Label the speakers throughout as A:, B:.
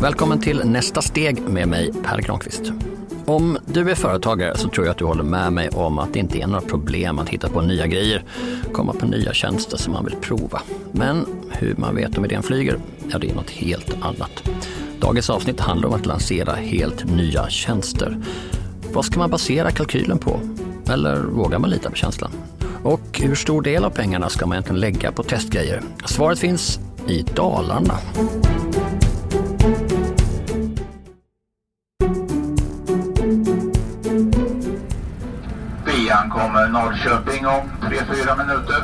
A: Välkommen till nästa steg med mig Per Granqvist. Om du är företagare så tror jag att du håller med mig om att det inte är några problem att hitta på nya grejer, komma på nya tjänster som man vill prova. Men hur man vet om idén flyger, ja det är något helt annat. Dagens avsnitt handlar om att lansera helt nya tjänster. Vad ska man basera kalkylen på? Eller vågar man lita på känslan? Och hur stor del av pengarna ska man egentligen lägga på testgrejer? Svaret finns i Dalarna.
B: Vi ankommer Norrköping om 3-4 minuter.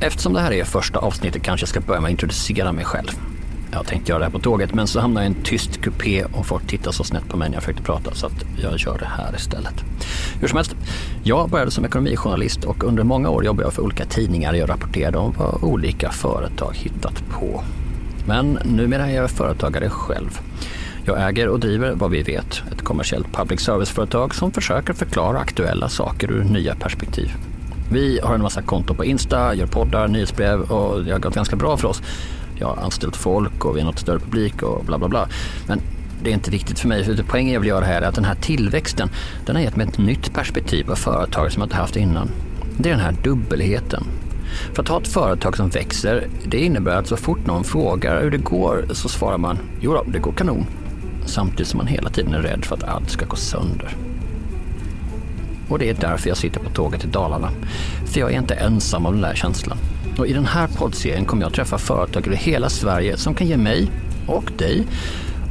A: Eftersom det här är första avsnittet kanske jag ska börja med att introducera mig själv. Jag tänkte göra det här på tåget men så hamnade jag i en tyst kupé och folk tittade så snett på mig när jag försökte prata så att jag gör det här istället. Hur som helst, jag började som ekonomijournalist och under många år jobbade jag för olika tidningar och jag rapporterade om vad olika företag hittat på. Men numera är jag företagare själv. Jag äger och driver vad vi vet, ett kommersiellt public service-företag som försöker förklara aktuella saker ur nya perspektiv. Vi har en massa konton på Insta, gör poddar, nyhetsbrev och det har gått ganska bra för oss. Jag har anställt folk och vi har nått större publik och bla bla bla. Men det är inte viktigt för mig, för poängen jag vill göra här är att den här tillväxten, den har gett mig ett nytt perspektiv på företag som jag inte haft innan. Det är den här dubbelheten. För att ha ett företag som växer, det innebär att så fort någon frågar hur det går så svarar man jo då, det går kanon. Samtidigt som man hela tiden är rädd för att allt ska gå sönder. Och det är därför jag sitter på tåget till Dalarna. För jag är inte ensam om den där känslan. Och i den här poddserien kommer jag träffa företag över hela Sverige som kan ge mig och dig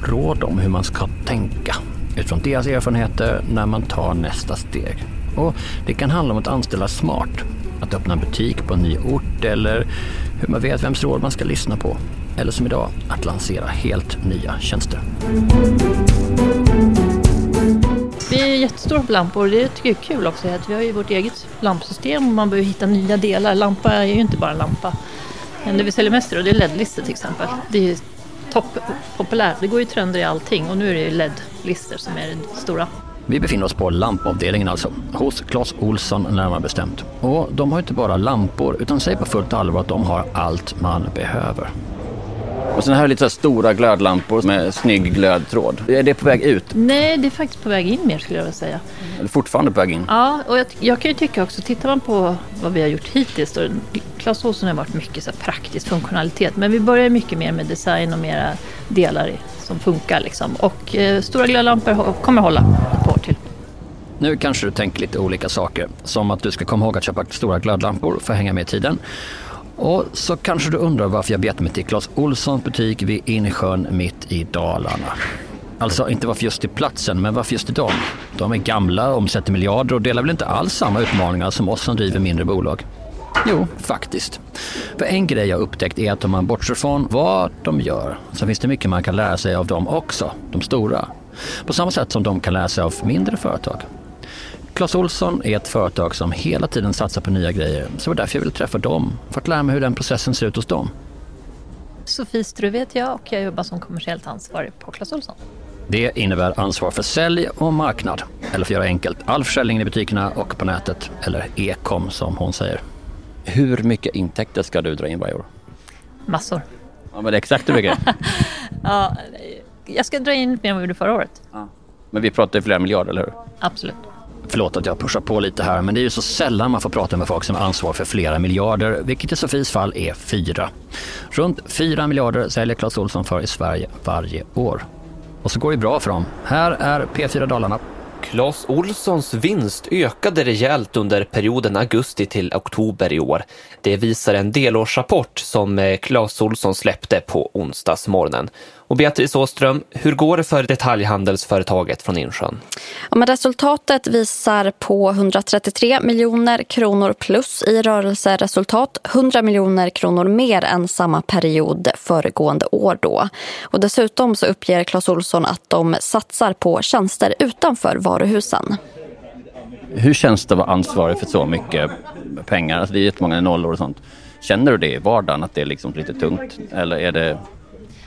A: råd om hur man ska tänka utifrån deras erfarenheter när man tar nästa steg. Och det kan handla om att anställa smart, att öppna en butik på en ny ort eller hur man vet vems råd man ska lyssna på. Eller som idag, att lansera helt nya tjänster.
C: Jättestora på lampor och det tycker jag är kul också. Att vi har ju vårt eget lampsystem och man behöver hitta nya delar. Lampa är ju inte bara en lampa. Men det vi säljer mest idag det är LED-listor till exempel. Det är topppopulärt. Det går ju trender i allting och nu är det LED-listor som är det stora.
A: Vi befinner oss på lampavdelningen alltså, hos Clas Olsson närmare bestämt. Och de har inte bara lampor utan säger på fullt allvar att de har allt man behöver. Och sen här är lite så stora glödlampor med snygg glödtråd. Är det på väg ut?
C: Nej, det är faktiskt på väg in mer skulle jag vilja säga.
A: Eller fortfarande på väg in?
C: Ja, och jag, jag kan ju tycka också, tittar man på vad vi har gjort hittills då, Clas Ohlson har varit mycket så praktisk funktionalitet, men vi börjar mycket mer med design och mera delar som funkar liksom. Och eh, stora glödlampor kommer hålla ett par år till.
A: Nu kanske du tänker lite olika saker, som att du ska komma ihåg att köpa stora glödlampor för att hänga med i tiden. Och så kanske du undrar varför jag betar mig till Clas Olssons butik vid Insjön mitt i Dalarna. Alltså inte varför just till platsen, men varför just till dem? De är gamla, omsätter miljarder och delar väl inte alls samma utmaningar som oss som driver mindre bolag? Jo, faktiskt. För en grej jag upptäckt är att om man bortser från vad de gör så finns det mycket man kan lära sig av dem också, de stora. På samma sätt som de kan lära sig av mindre företag. Clas Olsson är ett företag som hela tiden satsar på nya grejer, så det var därför jag ville träffa dem, för att lära mig hur den processen ser ut hos dem.
C: Sofie Struve heter jag och jag jobbar som kommersiellt ansvarig på Clas Ohlson.
A: Det innebär ansvar för sälj och marknad, eller för att göra enkelt, all försäljning i butikerna och på nätet, eller e-com som hon säger. Hur mycket intäkter ska du dra in varje år?
C: Massor.
A: Ja, men det är exakt hur mycket?
C: ja, jag ska dra in mer än vad vi gjorde förra året.
A: Ja. Men vi pratar ju flera miljarder, eller hur?
C: Absolut.
A: Förlåt att jag pushar på lite här, men det är ju så sällan man får prata med folk som har ansvar för flera miljarder, vilket i Sofies fall är fyra. Runt fyra miljarder säljer Clas Ohlson för i Sverige varje år. Och så går det bra för dem. Här är P4 Dalarna.
D: Clas Olssons vinst ökade rejält under perioden augusti till oktober i år. Det visar en delårsrapport som eh, Clas Olsson släppte på onsdagsmorgonen. Och Beatrice Åström, hur går det för detaljhandelsföretaget från Insjön?
E: Ja, men resultatet visar på 133 miljoner kronor plus i rörelseresultat. 100 miljoner kronor mer än samma period föregående år. Då. Och dessutom så uppger Clas Olsson att de satsar på tjänster utanför varuhusen.
A: Hur känns det att vara ansvarig för så mycket pengar? Alltså det är jättemånga nollor och sånt. Känner du det i vardagen att det är liksom lite tungt? Eller är det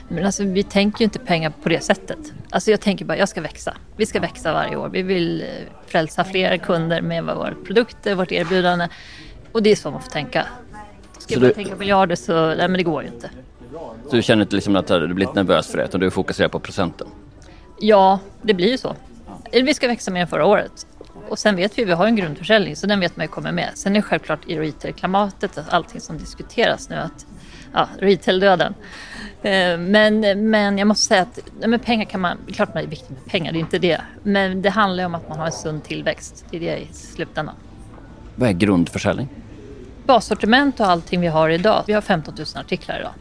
C: men alltså, vi tänker ju inte pengar på det sättet. Alltså, jag tänker bara, jag ska växa. Vi ska växa varje år. Vi vill eh, frälsa fler kunder med våra produkter, vårt erbjudande. Och det är så man får tänka. Ska jag börja tänka miljarder så, nej men det går ju inte.
A: Så du känner inte liksom att du blivit nervös för det, utan du fokuserar på procenten?
C: Ja, det blir ju så. Vi ska växa mer än förra året. Och sen vet vi, vi har en grundförsäljning så den vet man ju kommer med. Sen är det självklart i retail-klimatet, allting som diskuteras nu, att ja, retail-döden. Eh, men, men jag måste säga att men pengar kan man, klart man är viktigt med pengar, det är inte det. Men det handlar om att man har en sund tillväxt, det är det i slutändan.
A: Vad är grundförsäljning?
C: Bassortiment och allting vi har idag, vi har 15 000 artiklar idag.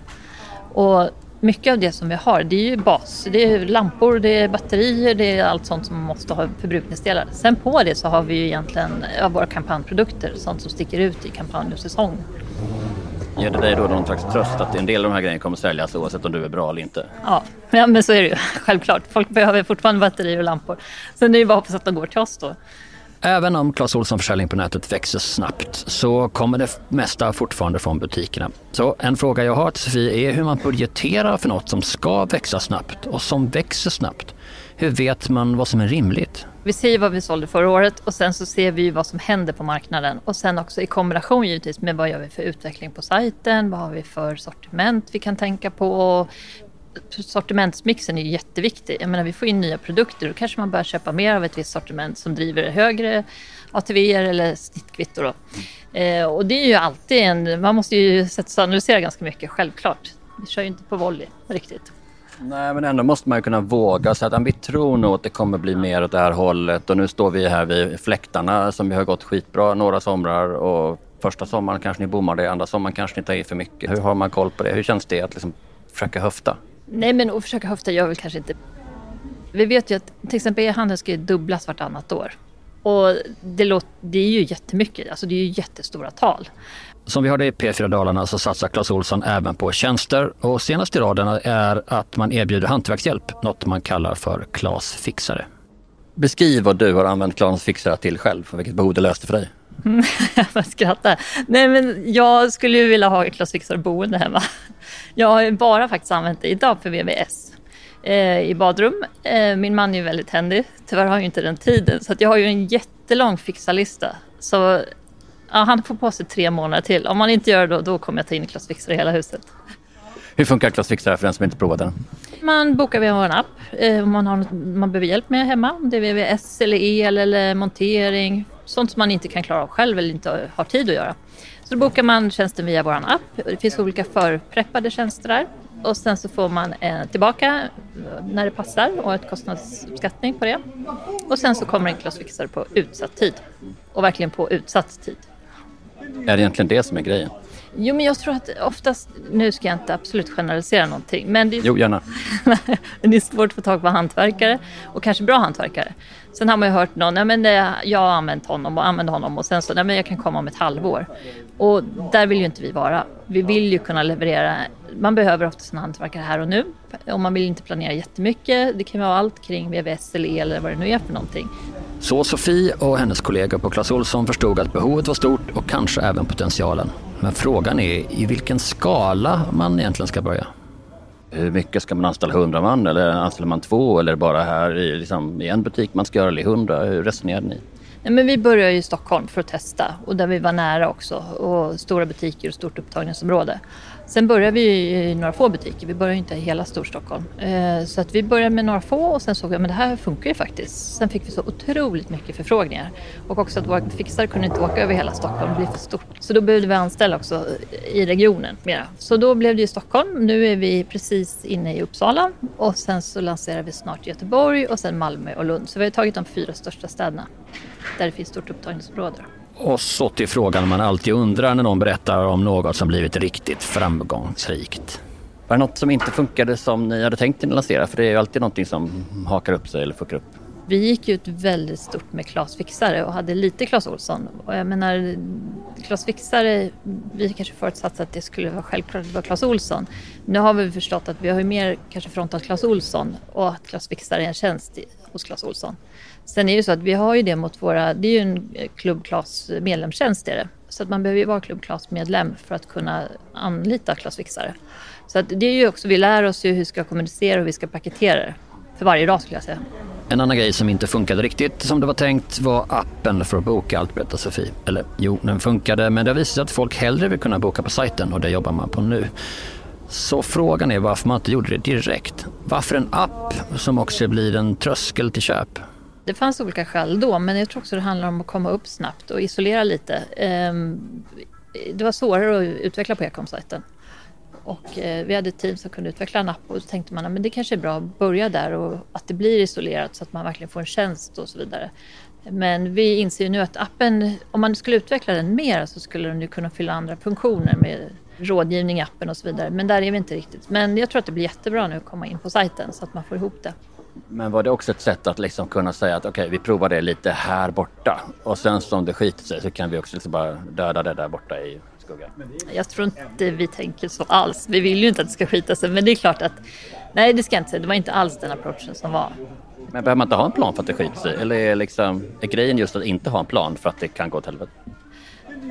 C: Och mycket av det som vi har, det är ju bas. Det är lampor, det är batterier, det är allt sånt som man måste ha förbrukningsdelar. Sen på det så har vi ju egentligen våra kampanjprodukter, sånt som sticker ut i kampanj och säsong.
A: Ger det dig då någon slags tröst att en del av de här grejerna kommer säljas oavsett om du är bra eller inte?
C: Ja, men så är det ju. Självklart. Folk behöver fortfarande batterier och lampor. Sen är det ju bara att hoppas att de går till oss då.
A: Även om Clas Ohlson försäljning på nätet växer snabbt så kommer det mesta fortfarande från butikerna. Så en fråga jag har till Sofie är hur man budgeterar för något som ska växa snabbt och som växer snabbt. Hur vet man vad som är rimligt?
C: Vi ser vad vi sålde förra året och sen så ser vi vad som händer på marknaden och sen också i kombination givetvis med vad gör vi för utveckling på sajten, vad har vi för sortiment vi kan tänka på. Sortimentsmixen är ju jätteviktig. Jag menar, vi får in nya produkter och kanske man börjar köpa mer av ett visst sortiment som driver högre ATV eller snittkvitto. Då. Eh, och det är ju alltid en... Man måste ju sätta sig och analysera ganska mycket, självklart. Vi kör ju inte på volley riktigt.
A: Nej, men ändå måste man ju kunna våga säga att vi tror nog att det kommer bli mer åt det här hållet och nu står vi här vid fläktarna som vi har gått skitbra några somrar och första sommaren kanske ni bommar det, andra sommaren kanske ni tar i för mycket. Hur har man koll på det? Hur känns det att liksom försöka höfta?
C: Nej, men att försöka höfta gör väl kanske inte... Vi vet ju att till exempel e-handeln ska ju dubblas vartannat år. Och det, låter, det är ju jättemycket, alltså det är ju jättestora tal.
A: Som vi hörde i P4 Dalarna så satsar Clas Olsson även på tjänster och senast i raderna är att man erbjuder hantverkshjälp, något man kallar för Klas Fixare. Beskriv vad du har använt Klas Fixare till själv och vilket behov det löste för dig.
C: jag skrattar. Nej men jag skulle ju vilja ha Klas Fixare boende hemma. Jag har bara faktiskt använt det idag för VVS eh, i badrum. Eh, min man är ju väldigt händig. Tyvärr har jag inte den tiden så jag har ju en jättelång fixarlista. Så Ja, han får på sig tre månader till. Om man inte gör det då, då kommer jag ta in Klas Fixare i hela huset.
A: Hur funkar Klas Fixare för den som inte provat den?
C: Man bokar via vår app eh, om man, har något, man behöver hjälp med hemma. Om det är VVS eller el eller montering. Sånt som man inte kan klara av själv eller inte har tid att göra. Så då bokar man tjänsten via vår app. Det finns olika förpreppade tjänster där. Och sen så får man eh, tillbaka eh, när det passar och ett kostnadsuppskattning på det. Och sen så kommer en klassfixare på utsatt tid. Och verkligen på utsatt tid.
A: Är det egentligen det som är grejen?
C: Jo, men jag tror att oftast, nu ska jag inte absolut generalisera någonting, men det,
A: jo, gärna.
C: det är svårt att få tag på hantverkare och kanske bra hantverkare. Sen har man ju hört någon, ja, men jag har använt honom och använt honom och sen så, nej, men jag kan komma om ett halvår. Och där vill ju inte vi vara. Vi vill ju kunna leverera, man behöver oftast en hantverkare här och nu och man vill inte planera jättemycket. Det kan vara allt kring VVS eller el eller vad det nu är för någonting.
A: Så Sofie och hennes kollegor på Clas Ohlson förstod att behovet var stort och kanske även potentialen. Men frågan är i vilken skala man egentligen ska börja. Hur mycket ska man anställa? 100 man eller anställer man två eller bara här i, liksom, i en butik man ska göra eller 100? Hur resonerade ni?
C: Nej, men vi började i Stockholm för att testa och där vi var nära också och stora butiker och stort upptagningsområde. Sen började vi i några få butiker, vi började inte i hela Storstockholm. Eh, så att vi började med några få och sen såg vi att det här funkar ju faktiskt. Sen fick vi så otroligt mycket förfrågningar. Och också att våra fixare kunde inte åka över hela Stockholm, det blev för stort. Så då behövde vi anställa också i regionen mera. Så då blev det ju Stockholm. Nu är vi precis inne i Uppsala och sen så lanserar vi snart Göteborg och sen Malmö och Lund. Så vi har tagit de fyra största städerna där det finns stort upptagningsområde.
A: Och så till frågan man alltid undrar när någon berättar om något som blivit riktigt framgångsrikt. Var det något som inte funkade som ni hade tänkt att lansera? För det är ju alltid någonting som hakar upp sig eller fuckar upp.
C: Vi gick ut väldigt stort med Klas Fixare och hade lite Klas Olsson. Och jag menar, Klas Fixare, vi kanske förutsatte att det skulle vara självklart att det var Klas Olsson. Nu har vi förstått att vi har ju mer kanske frontat Klas Olsson och att Klas Fixare är en tjänst hos Klas Olsson. Sen är det så att vi har ju det mot våra, det är ju en Club Clas medlemstjänst är det. Så att man behöver ju vara Club Clas medlem för att kunna anlita Clas-fixare. Så att det är ju också, vi lär oss ju hur vi ska kommunicera och hur vi ska paketera det. För varje dag skulle jag säga.
A: En annan grej som inte funkade riktigt som det var tänkt var appen för att boka allt, berättar Sofie. Eller jo, den funkade, men det har visat sig att folk hellre vill kunna boka på sajten och det jobbar man på nu. Så frågan är varför man inte gjorde det direkt. Varför en app som också blir en tröskel till köp?
C: Det fanns olika skäl då, men jag tror också det handlar om att komma upp snabbt och isolera lite. Ehm, det var svårare att utveckla på Ecom-sajten. Och eh, vi hade ett team som kunde utveckla en app och då tänkte man att det kanske är bra att börja där och att det blir isolerat så att man verkligen får en tjänst och så vidare. Men vi inser nu att appen, om man skulle utveckla den mer så skulle den ju kunna fylla andra funktioner med rådgivning i appen och så vidare. Men där är vi inte riktigt. Men jag tror att det blir jättebra nu att komma in på sajten så att man får ihop det.
A: Men var det också ett sätt att liksom kunna säga att okej, okay, vi provar det lite här borta och sen om det skiter sig så kan vi också liksom bara döda det där borta i skuggan?
C: Jag tror inte vi tänker så alls. Vi vill ju inte att det ska skita sig, men det är klart att nej, det ska jag inte säga. Det var inte alls den approachen som var.
A: Men behöver man inte ha en plan för att det skiter sig? Eller är, liksom, är grejen just att inte ha en plan för att det kan gå åt helvete?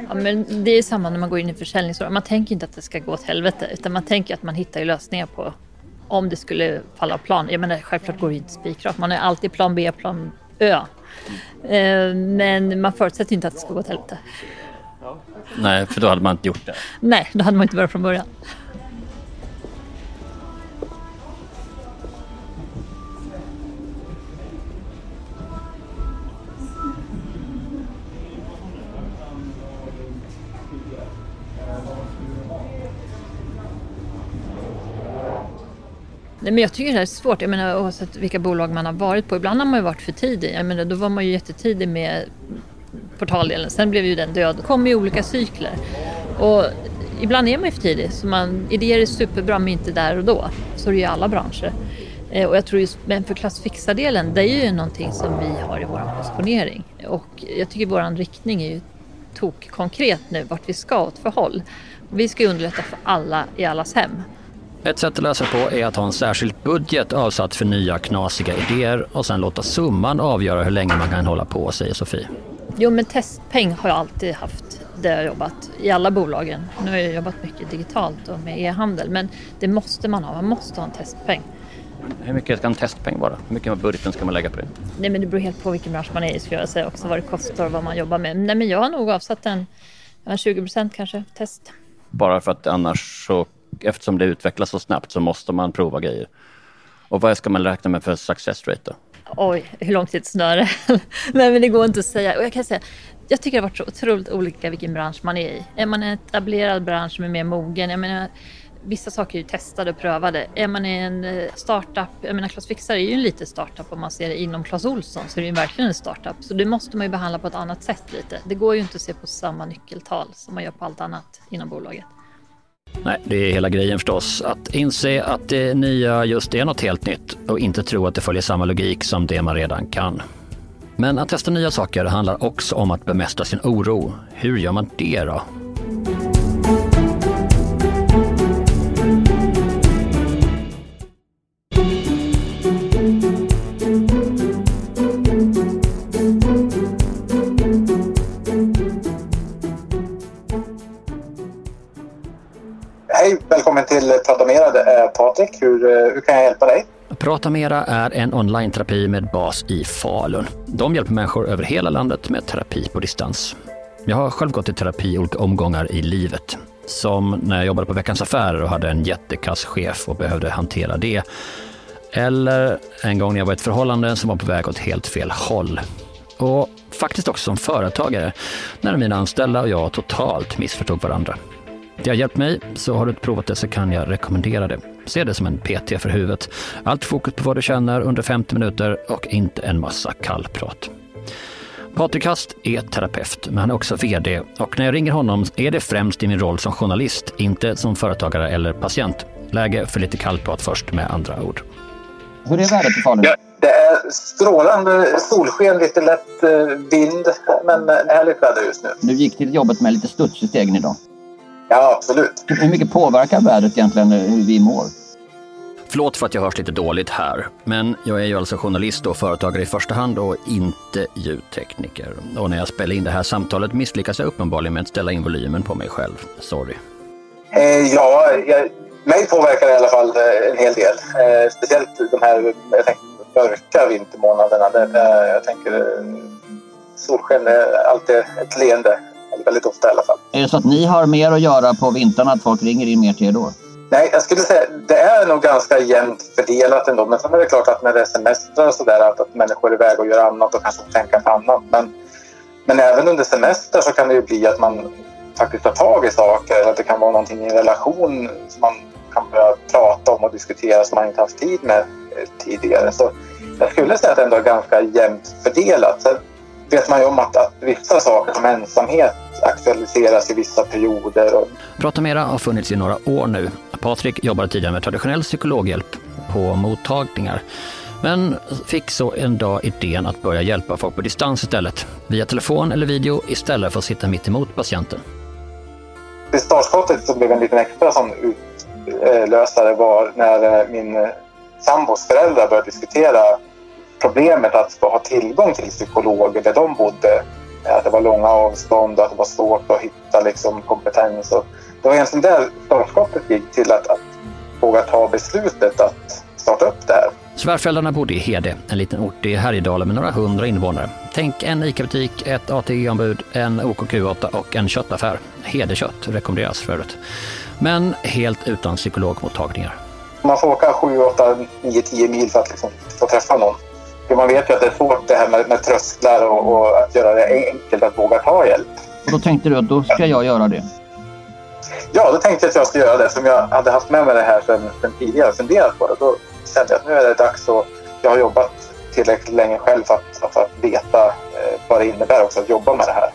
C: Ja, men det är samma när man går in i försäljningsår. Man tänker inte att det ska gå åt helvete utan man tänker att man hittar lösningar på om det skulle falla av plan. Jag menar, självklart går det inte spikrakt. Man har alltid plan B, plan Ö. Eh, men man förutsätter inte att det ska gå åt helvete.
A: Nej, för då hade man inte gjort det.
C: Nej, då hade man inte börjat från början. Nej, men jag tycker det här är svårt, jag menar, oavsett vilka bolag man har varit på. Ibland har man ju varit för tidig. Jag menar, då var man ju jättetidig med portaldelen. Sen blev ju den död. Det kommer i olika cykler. Och ibland är man ju för tidig. Så man, idéer är superbra men inte där och då. Så är det ju i alla branscher. Eh, och jag tror just, men för klassfixardelen, det är ju någonting som vi har i vår positionering. Och jag tycker vår riktning är ju tok konkret nu vart vi ska åt för håll. Vi ska ju underlätta för alla i allas hem.
A: Ett sätt att lösa på är att ha en särskild budget avsatt för nya knasiga idéer och sen låta summan avgöra hur länge man kan hålla på, säger Sofie.
C: Jo, men testpeng har jag alltid haft där jag jobbat i alla bolagen. Nu har jag jobbat mycket digitalt och med e-handel, men det måste man ha. Man måste ha en testpeng.
A: Hur mycket ska en testpeng vara? Hur mycket av budgeten ska man lägga på det?
C: Nej, men det beror helt på vilken bransch man är i, skulle jag säga också, vad det kostar och vad man jobbar med. Nej, men jag har nog avsatt en, en 20 procent kanske, test.
A: Bara för att annars så, eftersom det utvecklas så snabbt så måste man prova grejer. Och vad ska man räkna med för success rate då?
C: oj, hur långt är ett snöre? Nej, men det går inte att säga. Och jag kan säga, jag tycker det har varit så otroligt olika vilken bransch man är i. Är man en etablerad bransch som är mer mogen, jag menar, vissa saker är ju testade och prövade. Är man i en eh, startup, jag menar Clas Fixar är ju en liten startup om man ser det inom Clas Olsson så är det ju verkligen en startup. Så det måste man ju behandla på ett annat sätt lite. Det går ju inte att se på samma nyckeltal som man gör på allt annat inom bolaget.
A: Nej, det är hela grejen förstås. Att inse att det nya just är något helt nytt och inte tro att det följer samma logik som det man redan kan. Men att testa nya saker handlar också om att bemästra sin oro. Hur gör man det då?
F: Prata Mera är
A: en online-terapi med bas i Falun. De hjälper människor över hela landet med terapi på distans. Jag har själv gått i terapi i olika omgångar i livet. Som när jag jobbade på Veckans Affärer och hade en jättekass chef och behövde hantera det. Eller en gång när jag var i ett förhållande som var på väg åt helt fel håll. Och faktiskt också som företagare, när mina anställda och jag totalt missförstod varandra. Det har hjälpt mig, så har du inte provat det så kan jag rekommendera det. Se det som en PT för huvudet. Allt fokus på vad du känner under 50 minuter och inte en massa kallprat. Patrik Hast är terapeut, men han är också VD och när jag ringer honom är det främst i min roll som journalist, inte som företagare eller patient. Läge för lite kallprat först med andra ord.
G: Hur är vädret i Falun? Ja,
F: det är strålande solsken, lite lätt eh, vind, men härligt väder just nu.
G: Du gick till jobbet med lite studs i stegen idag?
F: Ja, absolut.
G: Hur mycket påverkar vädret egentligen hur vi mår?
A: Förlåt för att jag hörs lite dåligt här, men jag är ju alltså journalist och företagare i första hand och inte ljudtekniker. Och när jag spelar in det här samtalet misslyckas jag uppenbarligen med att ställa in volymen på mig själv. Sorry.
F: Eh, ja, jag, mig påverkar det i alla fall eh, en hel del. Eh, speciellt de här mörka vintermånaderna. Det, det, jag tänker eh, solsken är alltid ett leende. Väldigt ofta i alla fall.
G: Är det så att ni har mer att göra på vintrarna, att folk ringer in mer till er då?
F: Nej, jag skulle säga det är nog ganska jämnt fördelat ändå. Men sen är det klart att när det är semestrar och sådär att, att människor är iväg och gör annat och kanske tänker på annat. Men, men även under semester så kan det ju bli att man faktiskt tar tag i saker. Att det kan vara någonting i en relation som man kan börja prata om och diskutera som man inte haft tid med eh, tidigare. Så jag skulle säga att det ändå är ganska jämnt fördelat. Sen vet man ju om att, att vissa saker som ensamhet aktualiseras i vissa perioder.
A: Prata Mera har funnits i några år nu. Patrik jobbade tidigare med traditionell psykologhjälp på mottagningar. Men fick så en dag idén att börja hjälpa folk på distans istället. Via telefon eller video istället för att sitta mitt emot patienten.
F: Det startskottet som blev en liten extra sån utlösare var när eh, min sambos föräldrar började diskutera problemet att ha tillgång till psykologer där de bodde. Att det var långa avstånd och att det var svårt att hitta liksom, kompetens. Och det var egentligen där startskottet gick till att, att våga ta beslutet att starta upp det här.
A: Svärföräldrarna bodde i Hede, en liten ort i Härjedalen med några hundra invånare. Tänk en ICA-butik, ett ATG-ombud, en OKQ8 och en köttaffär. Hedekött rekommenderas för övrigt. Men helt utan psykologmottagningar.
F: Man får åka 7, 8, 9, 10 mil för att liksom få träffa någon. För man vet ju att det är svårt det här med, med trösklar och, och, att göra det enkelt att våga ta hjälp.
G: Och då tänkte du att då ska jag göra det?
F: Ja, då tänkte jag att jag skulle göra det. Som jag hade haft med mig det här sedan, sedan tidigare funderat på det. Då kände jag att nu är det dags och jag har jobbat tillräckligt länge själv för att, för att veta eh, vad det innebär också att jobba med det här.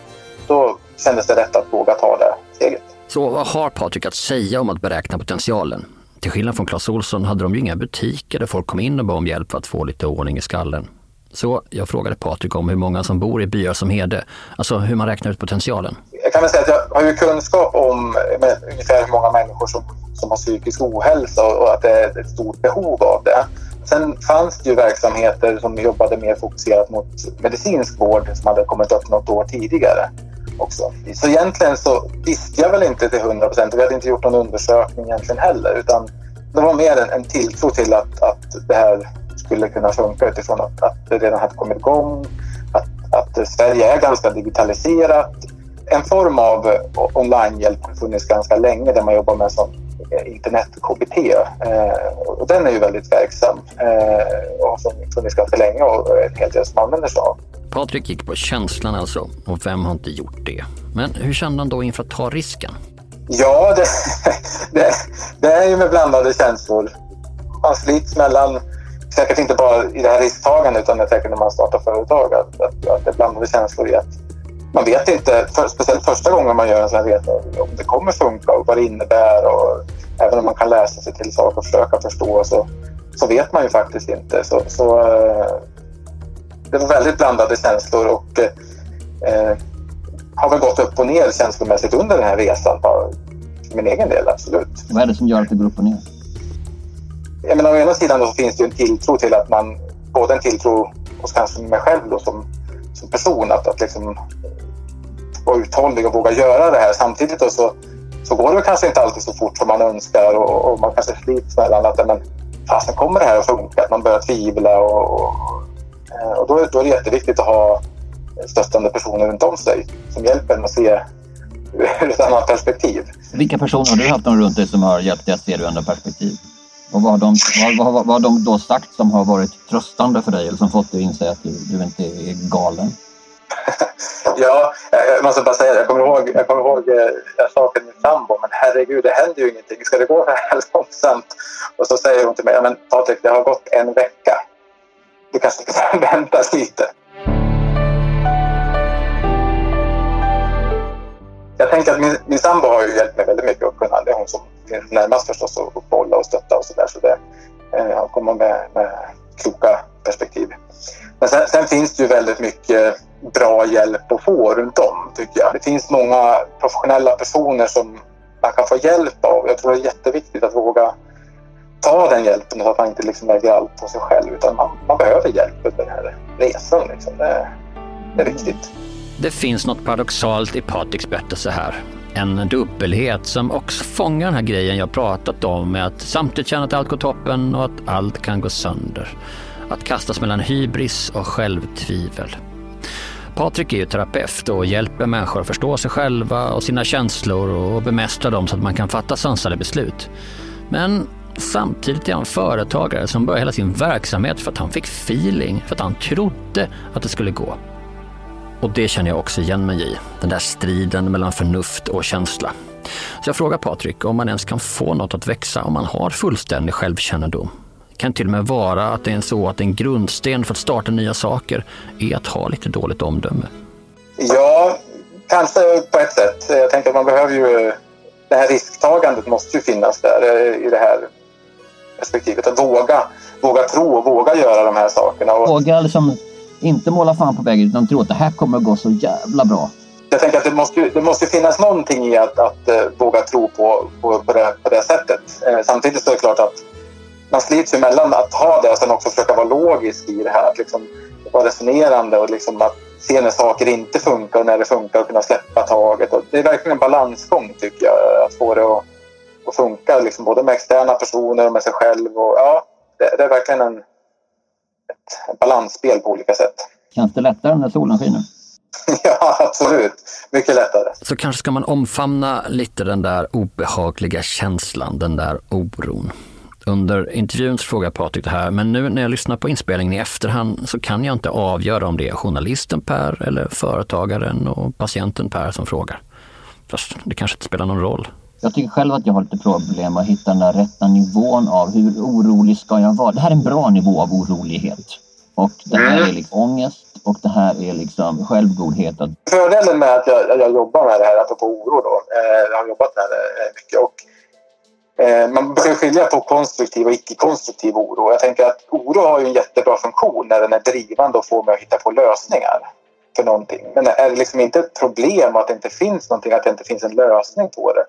F: Då kändes det rätt att våga ta det steget.
A: Så vad har Patrik att säga om att beräkna potentialen? Till skillnad från Clas Olsson hade de ju inga butiker där folk kom in och bad om hjälp för att få lite ordning i skallen. Så jag frågade Patrik om hur många som bor i byar som Hede, alltså hur man räknar ut potentialen.
F: Jag kan väl säga att jag har ju kunskap om ungefär hur många människor som, som har psykisk ohälsa och, och att det är ett stort behov av det. Sen fanns det ju verksamheter som jobbade mer fokuserat mot medicinsk vård som hade kommit upp något år tidigare också. Så egentligen så visste jag väl inte till hundra procent. Vi hade inte gjort någon undersökning egentligen heller utan det var mer en, en tilltro till att, att det här skulle kunna funka utifrån att, att det redan hade kommit igång, att, att Sverige är ganska digitaliserat. En form av onlinehjälp har funnits ganska länge där man jobbar med sånt eh, internet-KBT eh, och den är ju väldigt verksam eh, och har funnits ganska länge och är en hel del som använder sig av.
A: Patrik gick på känslan alltså, och vem har inte gjort det? Men hur kände han då inför att ta risken?
F: Ja, det, det, det är ju med blandade känslor. Man slits mellan, säkert inte bara i det här risktagandet utan säkert när man startar företag, att, att, att det är blandade känslor i att man vet inte, för, speciellt första gången man gör en sån här resa, om det kommer funka och vad det innebär. Och även om man kan läsa sig till saker och försöka förstå så, så vet man ju faktiskt inte. Så, så eh, det var väldigt blandade känslor och eh, har väl gått upp och ner känslomässigt under den här resan för min egen del, absolut.
G: Vad är det som gör att det går upp och ner?
F: Jag menar, å ena sidan då finns det ju en tilltro till att man, både en tilltro hos kanske mig själv då som, som person, att, att liksom vara uthållig och våga göra det här. Samtidigt då så, så går det kanske inte alltid så fort som man önskar och, och man kanske slits mellan att men, fasen kommer det här att funka? Att man börjar tvivla och, och, och då, då är det jätteviktigt att ha stöttande personer runt om sig som hjälper en att se ur ett annat perspektiv.
G: Vilka personer har du haft runt dig som har hjälpt dig att se ur andra perspektiv? Och vad har, de, vad, vad, vad har de då sagt som har varit tröstande för dig eller som fått dig att inse att du, du inte är galen?
F: ja, jag måste bara säga jag kommer ihåg, jag, kommer ihåg, eh, jag sa till min sambo, men herregud, det händer ju ingenting. Ska det gå så här långsamt? Och så säger hon till mig, men Patrik, det har gått en vecka. Du kanske ska vänta lite. Jag tänker att min, min sambo har ju hjälpt mig väldigt mycket att kunna, det är hon som är närmast förstås att bolla och stötta och sådär. Så det, eh, han kommer med, med kloka perspektiv. Men sen, sen, finns det ju väldigt mycket bra hjälp att få runt om tycker jag. Det finns många professionella personer som man kan få hjälp av. Jag tror det är jätteviktigt att våga ta den hjälpen så att man inte liksom lägger allt på sig själv utan man, man behöver hjälp under den här resan. Liksom. Det, det är viktigt.
A: Det finns något paradoxalt i Patriks berättelse här. En dubbelhet som också fångar den här grejen jag pratat om med att samtidigt känna att allt går toppen och att allt kan gå sönder. Att kastas mellan hybris och självtvivel. Patrik är ju terapeut och hjälper människor att förstå sig själva och sina känslor och bemästra dem så att man kan fatta sansade beslut. Men samtidigt är han företagare som börjar hela sin verksamhet för att han fick feeling, för att han trodde att det skulle gå. Och det känner jag också igen mig i, den där striden mellan förnuft och känsla. Så jag frågar Patrik om man ens kan få något att växa om man har fullständig självkännedom. Det kan till och med vara att det är så att en grundsten för att starta nya saker är att ha lite dåligt omdöme.
F: Ja, kanske på ett sätt. Jag tänker att man behöver ju... Det här risktagandet måste ju finnas där i det här perspektivet. Att våga, våga tro och våga göra de här sakerna. Och
G: Våga liksom inte måla fan på väggen utan tro att det här kommer att gå så jävla bra.
F: jag tänker att det måste, det måste finnas någonting i att, att eh, våga tro på, på, på, det, på det sättet. Eh, samtidigt så är det klart att man slits ju mellan att ha det och sen också försöka vara logisk i det här. Att liksom vara resonerande och liksom att se när saker inte funkar och när det funkar och kunna släppa taget. Och det är verkligen en balansgång tycker jag. Att få det att, att funka liksom både med externa personer och med sig själv. Och, ja, det, det är verkligen en, ett balansspel på olika sätt.
G: Känns det lättare när solen skiner?
F: ja, absolut. Mycket lättare.
A: Så kanske ska man omfamna lite den där obehagliga känslan, den där oron. Under intervjun så frågade Patrik det här, men nu när jag lyssnar på inspelningen i efterhand så kan jag inte avgöra om det är journalisten Per eller företagaren och patienten Per som frågar. Fast det kanske inte spelar någon roll.
G: Jag tycker själv att jag har lite problem att hitta den där rätta nivån av hur orolig ska jag vara. Det här är en bra nivå av orolighet. Och det här är liksom ångest och det här är liksom självgodhet.
F: Fördelen med att jag, jag jobbar med det här, apropå oro då, eh, jag har jobbat med det eh, mycket och eh, man brukar skilja på konstruktiv och icke-konstruktiv oro. Jag tänker att oro har ju en jättebra funktion när den är drivande och får mig att hitta på lösningar för någonting. Men är det liksom inte ett problem att det inte finns någonting, att det inte finns en lösning på det,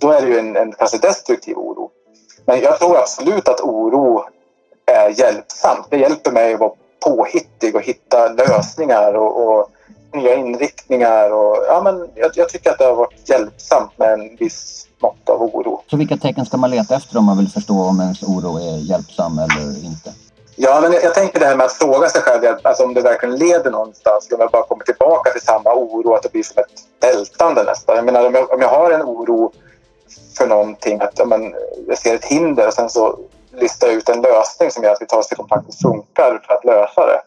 F: då är det ju en, en kanske destruktiv oro. Men jag tror absolut att oro är hjälpsamt. Det hjälper mig att vara påhittig och hitta lösningar och, och nya inriktningar. Och, ja, men jag, jag tycker att det har varit hjälpsamt med en viss mått av oro.
G: Så vilka tecken ska man leta efter om man vill förstå om ens oro är hjälpsam eller inte?
F: Ja, men jag, jag tänker det här med att fråga sig själv alltså om det verkligen leder någonstans. Om jag bara kommer tillbaka till samma oro, att det blir som ett ältande nästan. Jag menar om jag, om jag har en oro för någonting, att ja, men, jag ser ett hinder och sen så listar jag ut en lösning som gör att vi tar oss till som funkar för att lösa det.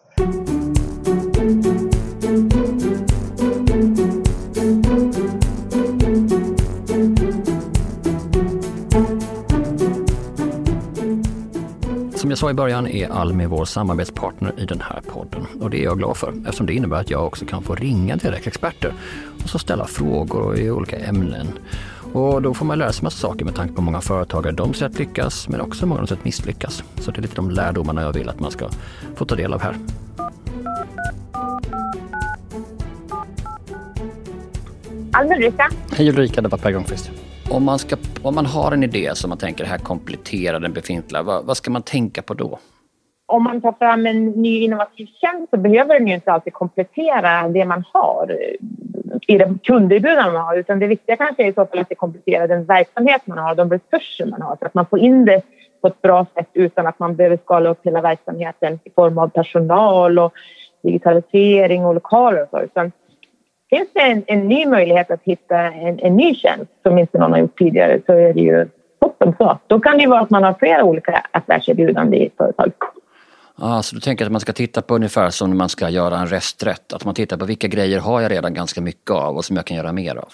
A: Som jag sa i början är Almi vår samarbetspartner i den här podden och det är jag glad för eftersom det innebär att jag också kan få ringa direkt experter och så ställa frågor i olika ämnen. Och då får man lära sig massa saker med tanke på många företagare de sett lyckas men också många de sett misslyckas. Så det är lite de lärdomarna jag vill att man ska få ta del av här.
H: Almen-Ulrika.
A: Hej Ulrika, det var Per Granqvist. Om man, ska, om man har en idé som man tänker här kompletterar den befintliga, vad, vad ska man tänka på då?
H: Om man tar fram en ny innovativ tjänst så behöver den ju inte alltid komplettera det man har i det kunderbjudande man har utan det viktiga kanske är i så fall att det kompletterar den verksamhet man har, de resurser man har så att man får in det på ett bra sätt utan att man behöver skala upp hela verksamheten i form av personal och digitalisering och lokaler och så. Utan finns det en, en ny möjlighet att hitta en, en ny tjänst som inte någon har gjort tidigare så är det ju toppen så. Då kan det ju vara att man har flera olika affärserbjudanden i ett företag.
A: Ah, så du tänker att man ska titta på ungefär som när man ska göra en resträtt, att man tittar på vilka grejer har jag redan ganska mycket av och som jag kan göra mer av?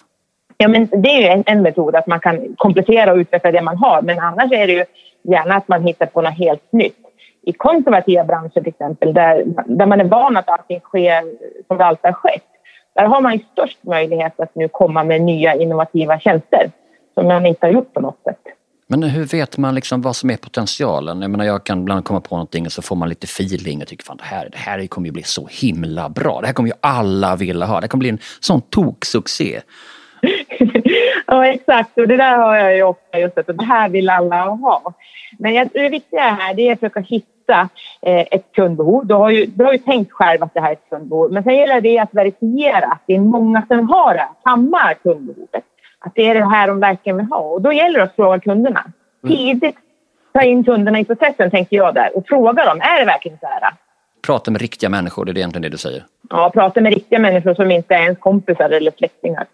H: Ja, men det är ju en, en metod att man kan komplettera och utveckla det man har. Men annars är det ju gärna att man hittar på något helt nytt. I konservativa branscher till exempel, där, där man är van att allting sker som det alltid har skett. Där har man ju störst möjlighet att nu komma med nya innovativa tjänster som man inte har gjort på något sätt.
A: Men hur vet man liksom vad som är potentialen? Jag menar jag kan ibland komma på någonting och så får man lite feeling och tycker fan det här, det här kommer ju bli så himla bra. Det här kommer ju alla vilja ha. Det kommer bli en sån toksuccé.
H: ja, exakt. Och det där har jag ju ofta just att det här vill alla ha. Men jag, det viktiga här det är att försöka hitta eh, ett kundbehov. Du har, ju, du har ju tänkt själv att det här är ett kundbehov. Men sen gäller det att verifiera att det är många som har det, samma kundbehovet. Att det är det här de verkligen vill ha. Och då gäller det att fråga kunderna tidigt. ta in kunderna i processen, tänker jag där. Och fråga dem, är det verkligen så här?
A: Prata med riktiga människor, det är egentligen det du säger.
H: Ja, prata med riktiga människor som inte är ens kompisar eller släktingar.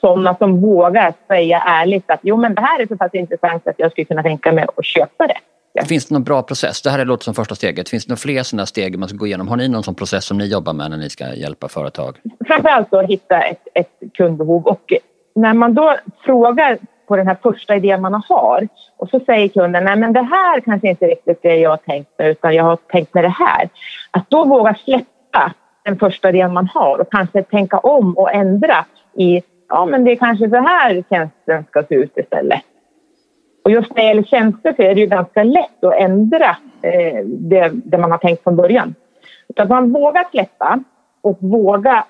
H: Sådana som vågar säga ärligt att jo, men det här är så pass intressant att jag skulle kunna tänka mig att köpa det.
A: Finns det någon bra process? Det här låter som första steget. Finns det några fler sådana steg man ska gå igenom? Har ni någon sån process som ni jobbar med när ni ska hjälpa företag?
H: Framförallt att hitta ett, ett kundbehov och när man då frågar på den här första idén man har och så säger kunden nej men det här kanske inte riktigt det jag har tänkt mig utan jag har tänkt mig det här. Att då våga släppa den första idén man har och kanske tänka om och ändra i ja men det är kanske så här tjänsten ska se ut istället. Och just när det gäller tjänster så är det ju ganska lätt att ändra eh, det, det, man har tänkt från början. Utan man vågar släppa och våga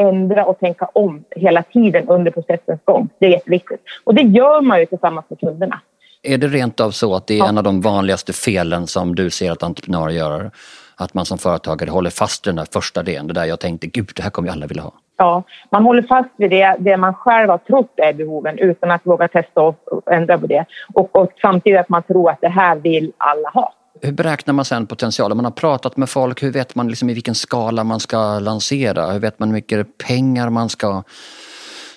H: ändra och tänka om hela tiden under processens gång. Det är jätteviktigt. Och det gör man ju tillsammans med kunderna.
A: Är det rent av så att det är ja. en av de vanligaste felen som du ser att entreprenörer gör? Att man som företagare håller fast i den där första delen, det där jag tänkte, gud det här kommer ju alla vilja ha.
H: Ja, man håller fast vid det, det man själv har trott är behoven utan att våga testa och ändra på det. Och, och samtidigt att man tror att det här vill alla ha.
A: Hur beräknar man sen potentialen? Man har pratat med folk, hur vet man liksom i vilken skala man ska lansera? Hur vet man hur mycket pengar man ska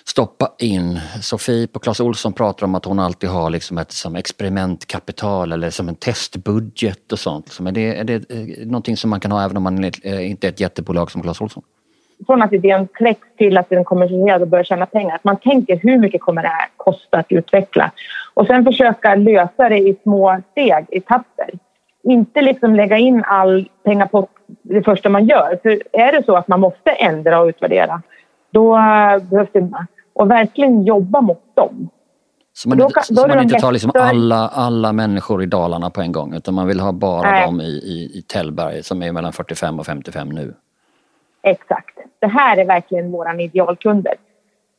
A: stoppa in? Sofie på Clas Olsson pratar om att hon alltid har liksom ett som experimentkapital eller som en testbudget och sånt. Är, det, är det eh, någonting som man kan ha även om man inte eh, är ett jättebolag som Clas Olsson?
H: Från att idén kläcks till att den kommersialiseras och börjar tjäna pengar. Att man tänker hur mycket kommer det här kosta att utveckla? Och sen försöka lösa det i små steg, etapper inte liksom lägga in all pengar på det första man gör. För är det så att man måste ändra och utvärdera, då behövs det... Och verkligen jobba mot dem.
A: Så man, inte, så man inte tar liksom alla, alla människor i Dalarna på en gång utan man vill ha bara Nej. dem i, i, i Tällberg som är mellan 45 och 55 nu?
H: Exakt. Det här är verkligen våra idealkunder.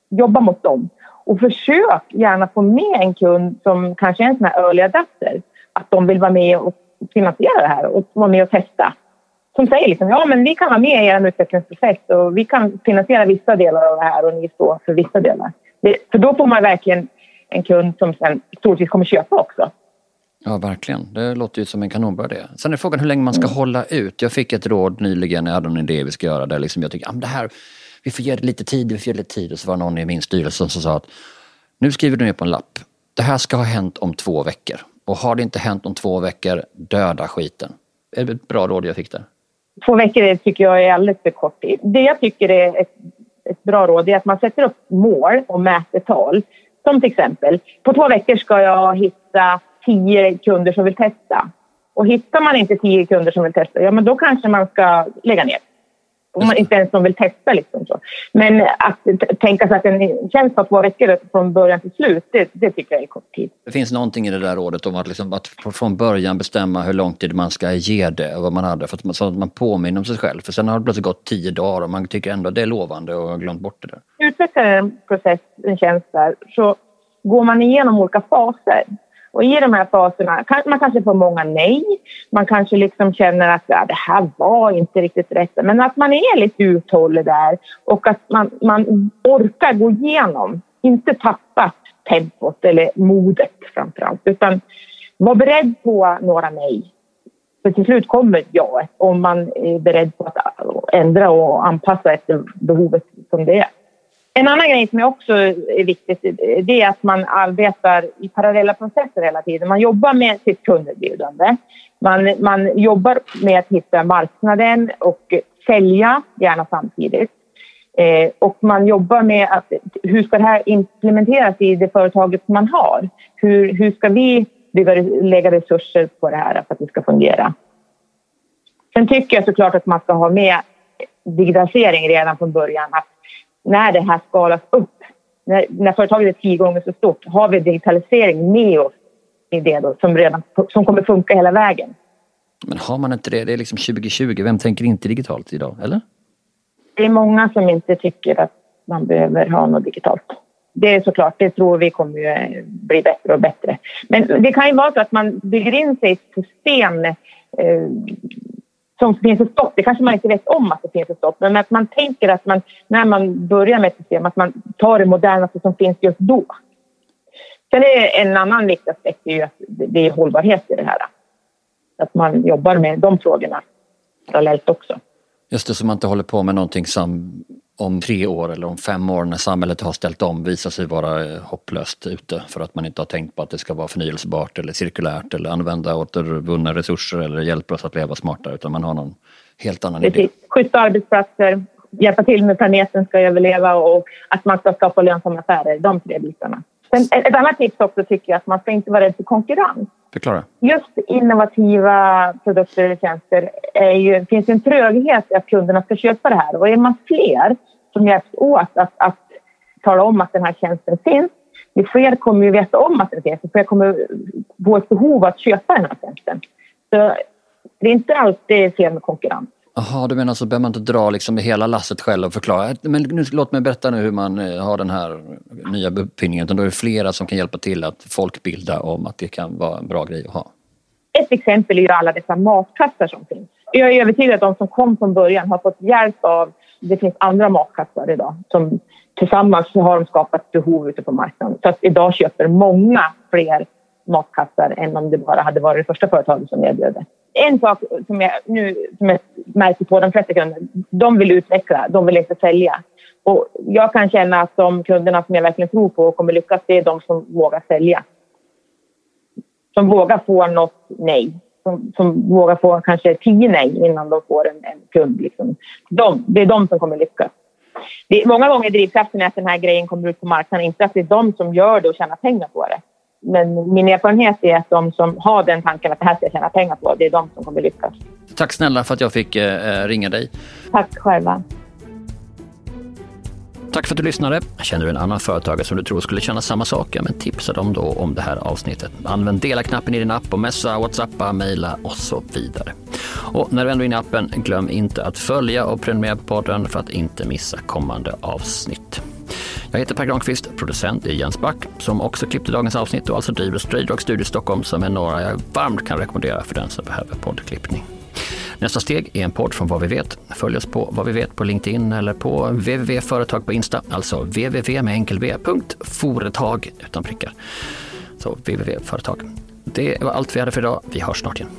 H: Jobba mot dem. Och försök gärna få med en kund som kanske är en sån här early adapter. Att de vill vara med och finansiera det här och vara med och testa. Som säger liksom, ja men vi kan vara med i er utvecklingsprocess och vi kan finansiera vissa delar av det här och ni står för vissa delar. Det, för då får man verkligen en kund som sen troligtvis kommer köpa också.
A: Ja, verkligen. Det låter ju som en kanonbra idé. Sen är frågan hur länge man ska mm. hålla ut. Jag fick ett råd nyligen, jag hade en idé vi ska göra där liksom jag tycker, ah, det här, vi får ge det lite tid, vi får ge det lite tid. Och så var någon i min styrelse som sa att nu skriver du ner på en lapp. Det här ska ha hänt om två veckor. Och har det inte hänt om två veckor, döda skiten. Är det ett bra råd jag fick där?
H: Två veckor tycker jag är alldeles för kort tid. Det jag tycker är ett, ett bra råd är att man sätter upp mål och mäter tal. Som till exempel, på två veckor ska jag hitta tio kunder som vill testa. Och hittar man inte tio kunder som vill testa, ja men då kanske man ska lägga ner om man inte ens vill testa. Liksom så. Men att tänka sig att en tjänst tar två veckor från början till slut, det, det, tycker jag är kort tid.
A: Det finns någonting i det där rådet om att, liksom, att från början bestämma hur lång tid man ska ge det och vad man hade för att man, så att man påminner om sig själv. För sen har det plötsligt gått tio dagar och man tycker ändå att det är lovande och har glömt bort det där.
H: Utvecklar en process, en tjänst där, så går man igenom olika faser. Och i de här faserna, man kanske får många nej. Man kanske liksom känner att ja, det här var inte riktigt rätt. Men att man är lite uthållig där och att man, man orkar gå igenom. Inte tappa tempot eller modet framför allt. Utan var beredd på några nej. För till slut kommer ja om man är beredd på att ändra och anpassa efter behovet som det är. En annan grej som också är viktigt det är att man arbetar i parallella processer hela tiden. Man jobbar med sitt kunderbjudande. Man, man jobbar med att hitta marknaden och sälja, gärna samtidigt. Eh, och man jobbar med att hur ska det här implementeras i det företaget man har? Hur, hur ska vi bygga, lägga resurser på det här för att det ska fungera? Sen tycker jag såklart att man ska ha med digitalisering redan från början. Att när det här skalas upp, när, när företaget är tio gånger så stort, har vi digitalisering med oss i det då, som, redan, som kommer funka hela vägen.
A: Men har man inte det? Det är liksom 2020. Vem tänker inte digitalt idag, eller?
H: Det är många som inte tycker att man behöver ha något digitalt. Det är såklart, det tror vi kommer ju eh, bli bättre och bättre. Men det kan ju vara så att man bygger in sig i ett system eh, som finns ett stopp. Det kanske man inte vet om att det finns ett stopp, men att man tänker att man när man börjar med ett system att man tar det modernaste som finns just då. Sen är en annan viktig aspekt är ju att det är hållbarhet i det här. Att man jobbar med de frågorna parallellt också.
A: Just det, så man inte håller på med någonting som om tre år eller om fem år när samhället har ställt om visar sig vara eh, hopplöst ute för att man inte har tänkt på att det ska vara förnyelsebart eller cirkulärt eller använda återvunna resurser eller hjälpa oss att leva smartare utan man har någon helt annan
H: Precis.
A: idé.
H: Schyssta arbetsplatser, hjälpa till med planeten ska överleva och att man ska skapa lönsamma affärer. De tre bitarna. Sen ett annat tips också tycker jag att man ska inte vara rädd för konkurrens.
A: Förklara.
H: Just innovativa produkter eller tjänster är ju, finns en tröghet i att kunderna ska köpa det här. Och är man fler som hjälps åt att, att tala om att den här tjänsten finns, ju fler kommer ju veta om att den finns, ju fler kommer få ett behov att köpa den här tjänsten. Så det är inte alltid fel med konkurrens.
A: Jaha, du menar så behöver man inte dra liksom hela lasset själv och förklara. Men nu, låt mig berätta nu hur man eh, har den här nya uppfinningen. Utan då är det flera som kan hjälpa till att folkbilda om att det kan vara en bra grej att ha.
H: Ett exempel är ju alla dessa matkassar som finns. Jag är övertygad om att de som kom från början har fått hjälp av... Det finns andra matkassar idag som tillsammans har de skapat behov ute på marknaden. Så att idag köper många fler matkassar än om det bara hade varit det första företaget som erbjöd det. En sak som jag nu som jag märker på de flesta kunder, de vill utveckla, de vill inte sälja. Och jag kan känna att de kunderna som jag verkligen tror på och kommer lyckas, det är de som vågar sälja. Som vågar få något nej. Som, som vågar få kanske tio nej innan de får en, en kund. Liksom. De, det är de som kommer lyckas. Det är, många gånger drivkraften är att den här grejen kommer ut på marknaden, inte att det är de som gör det och tjänar pengar på det. Men min erfarenhet är att de som har den tanken att det här ska jag tjäna pengar på, det är de som kommer lyckas.
A: Tack snälla för att jag fick eh, ringa dig.
H: Tack själva.
A: Tack för att du lyssnade. Känner du en annan företagare som du tror skulle känna samma sak? Men tipsa dem då om det här avsnittet. Använd dela-knappen i din app och messa, whatsappa, mejla och så vidare. Och när du ändå är inne i appen, glöm inte att följa och prenumerera på podden för att inte missa kommande avsnitt. Jag heter Per Granqvist, producent är Jens Back som också klippte dagens avsnitt och alltså driver Straydrog Studio Stockholm som är några jag varmt kan rekommendera för den som behöver poddklippning. Nästa steg är en podd från Vad vi vet. Följ oss på Vad vi vet på LinkedIn eller på www.företag på Insta, alltså www med enkel v, utan prickar. Så www.företag. Det var allt vi hade för idag. Vi hörs snart igen.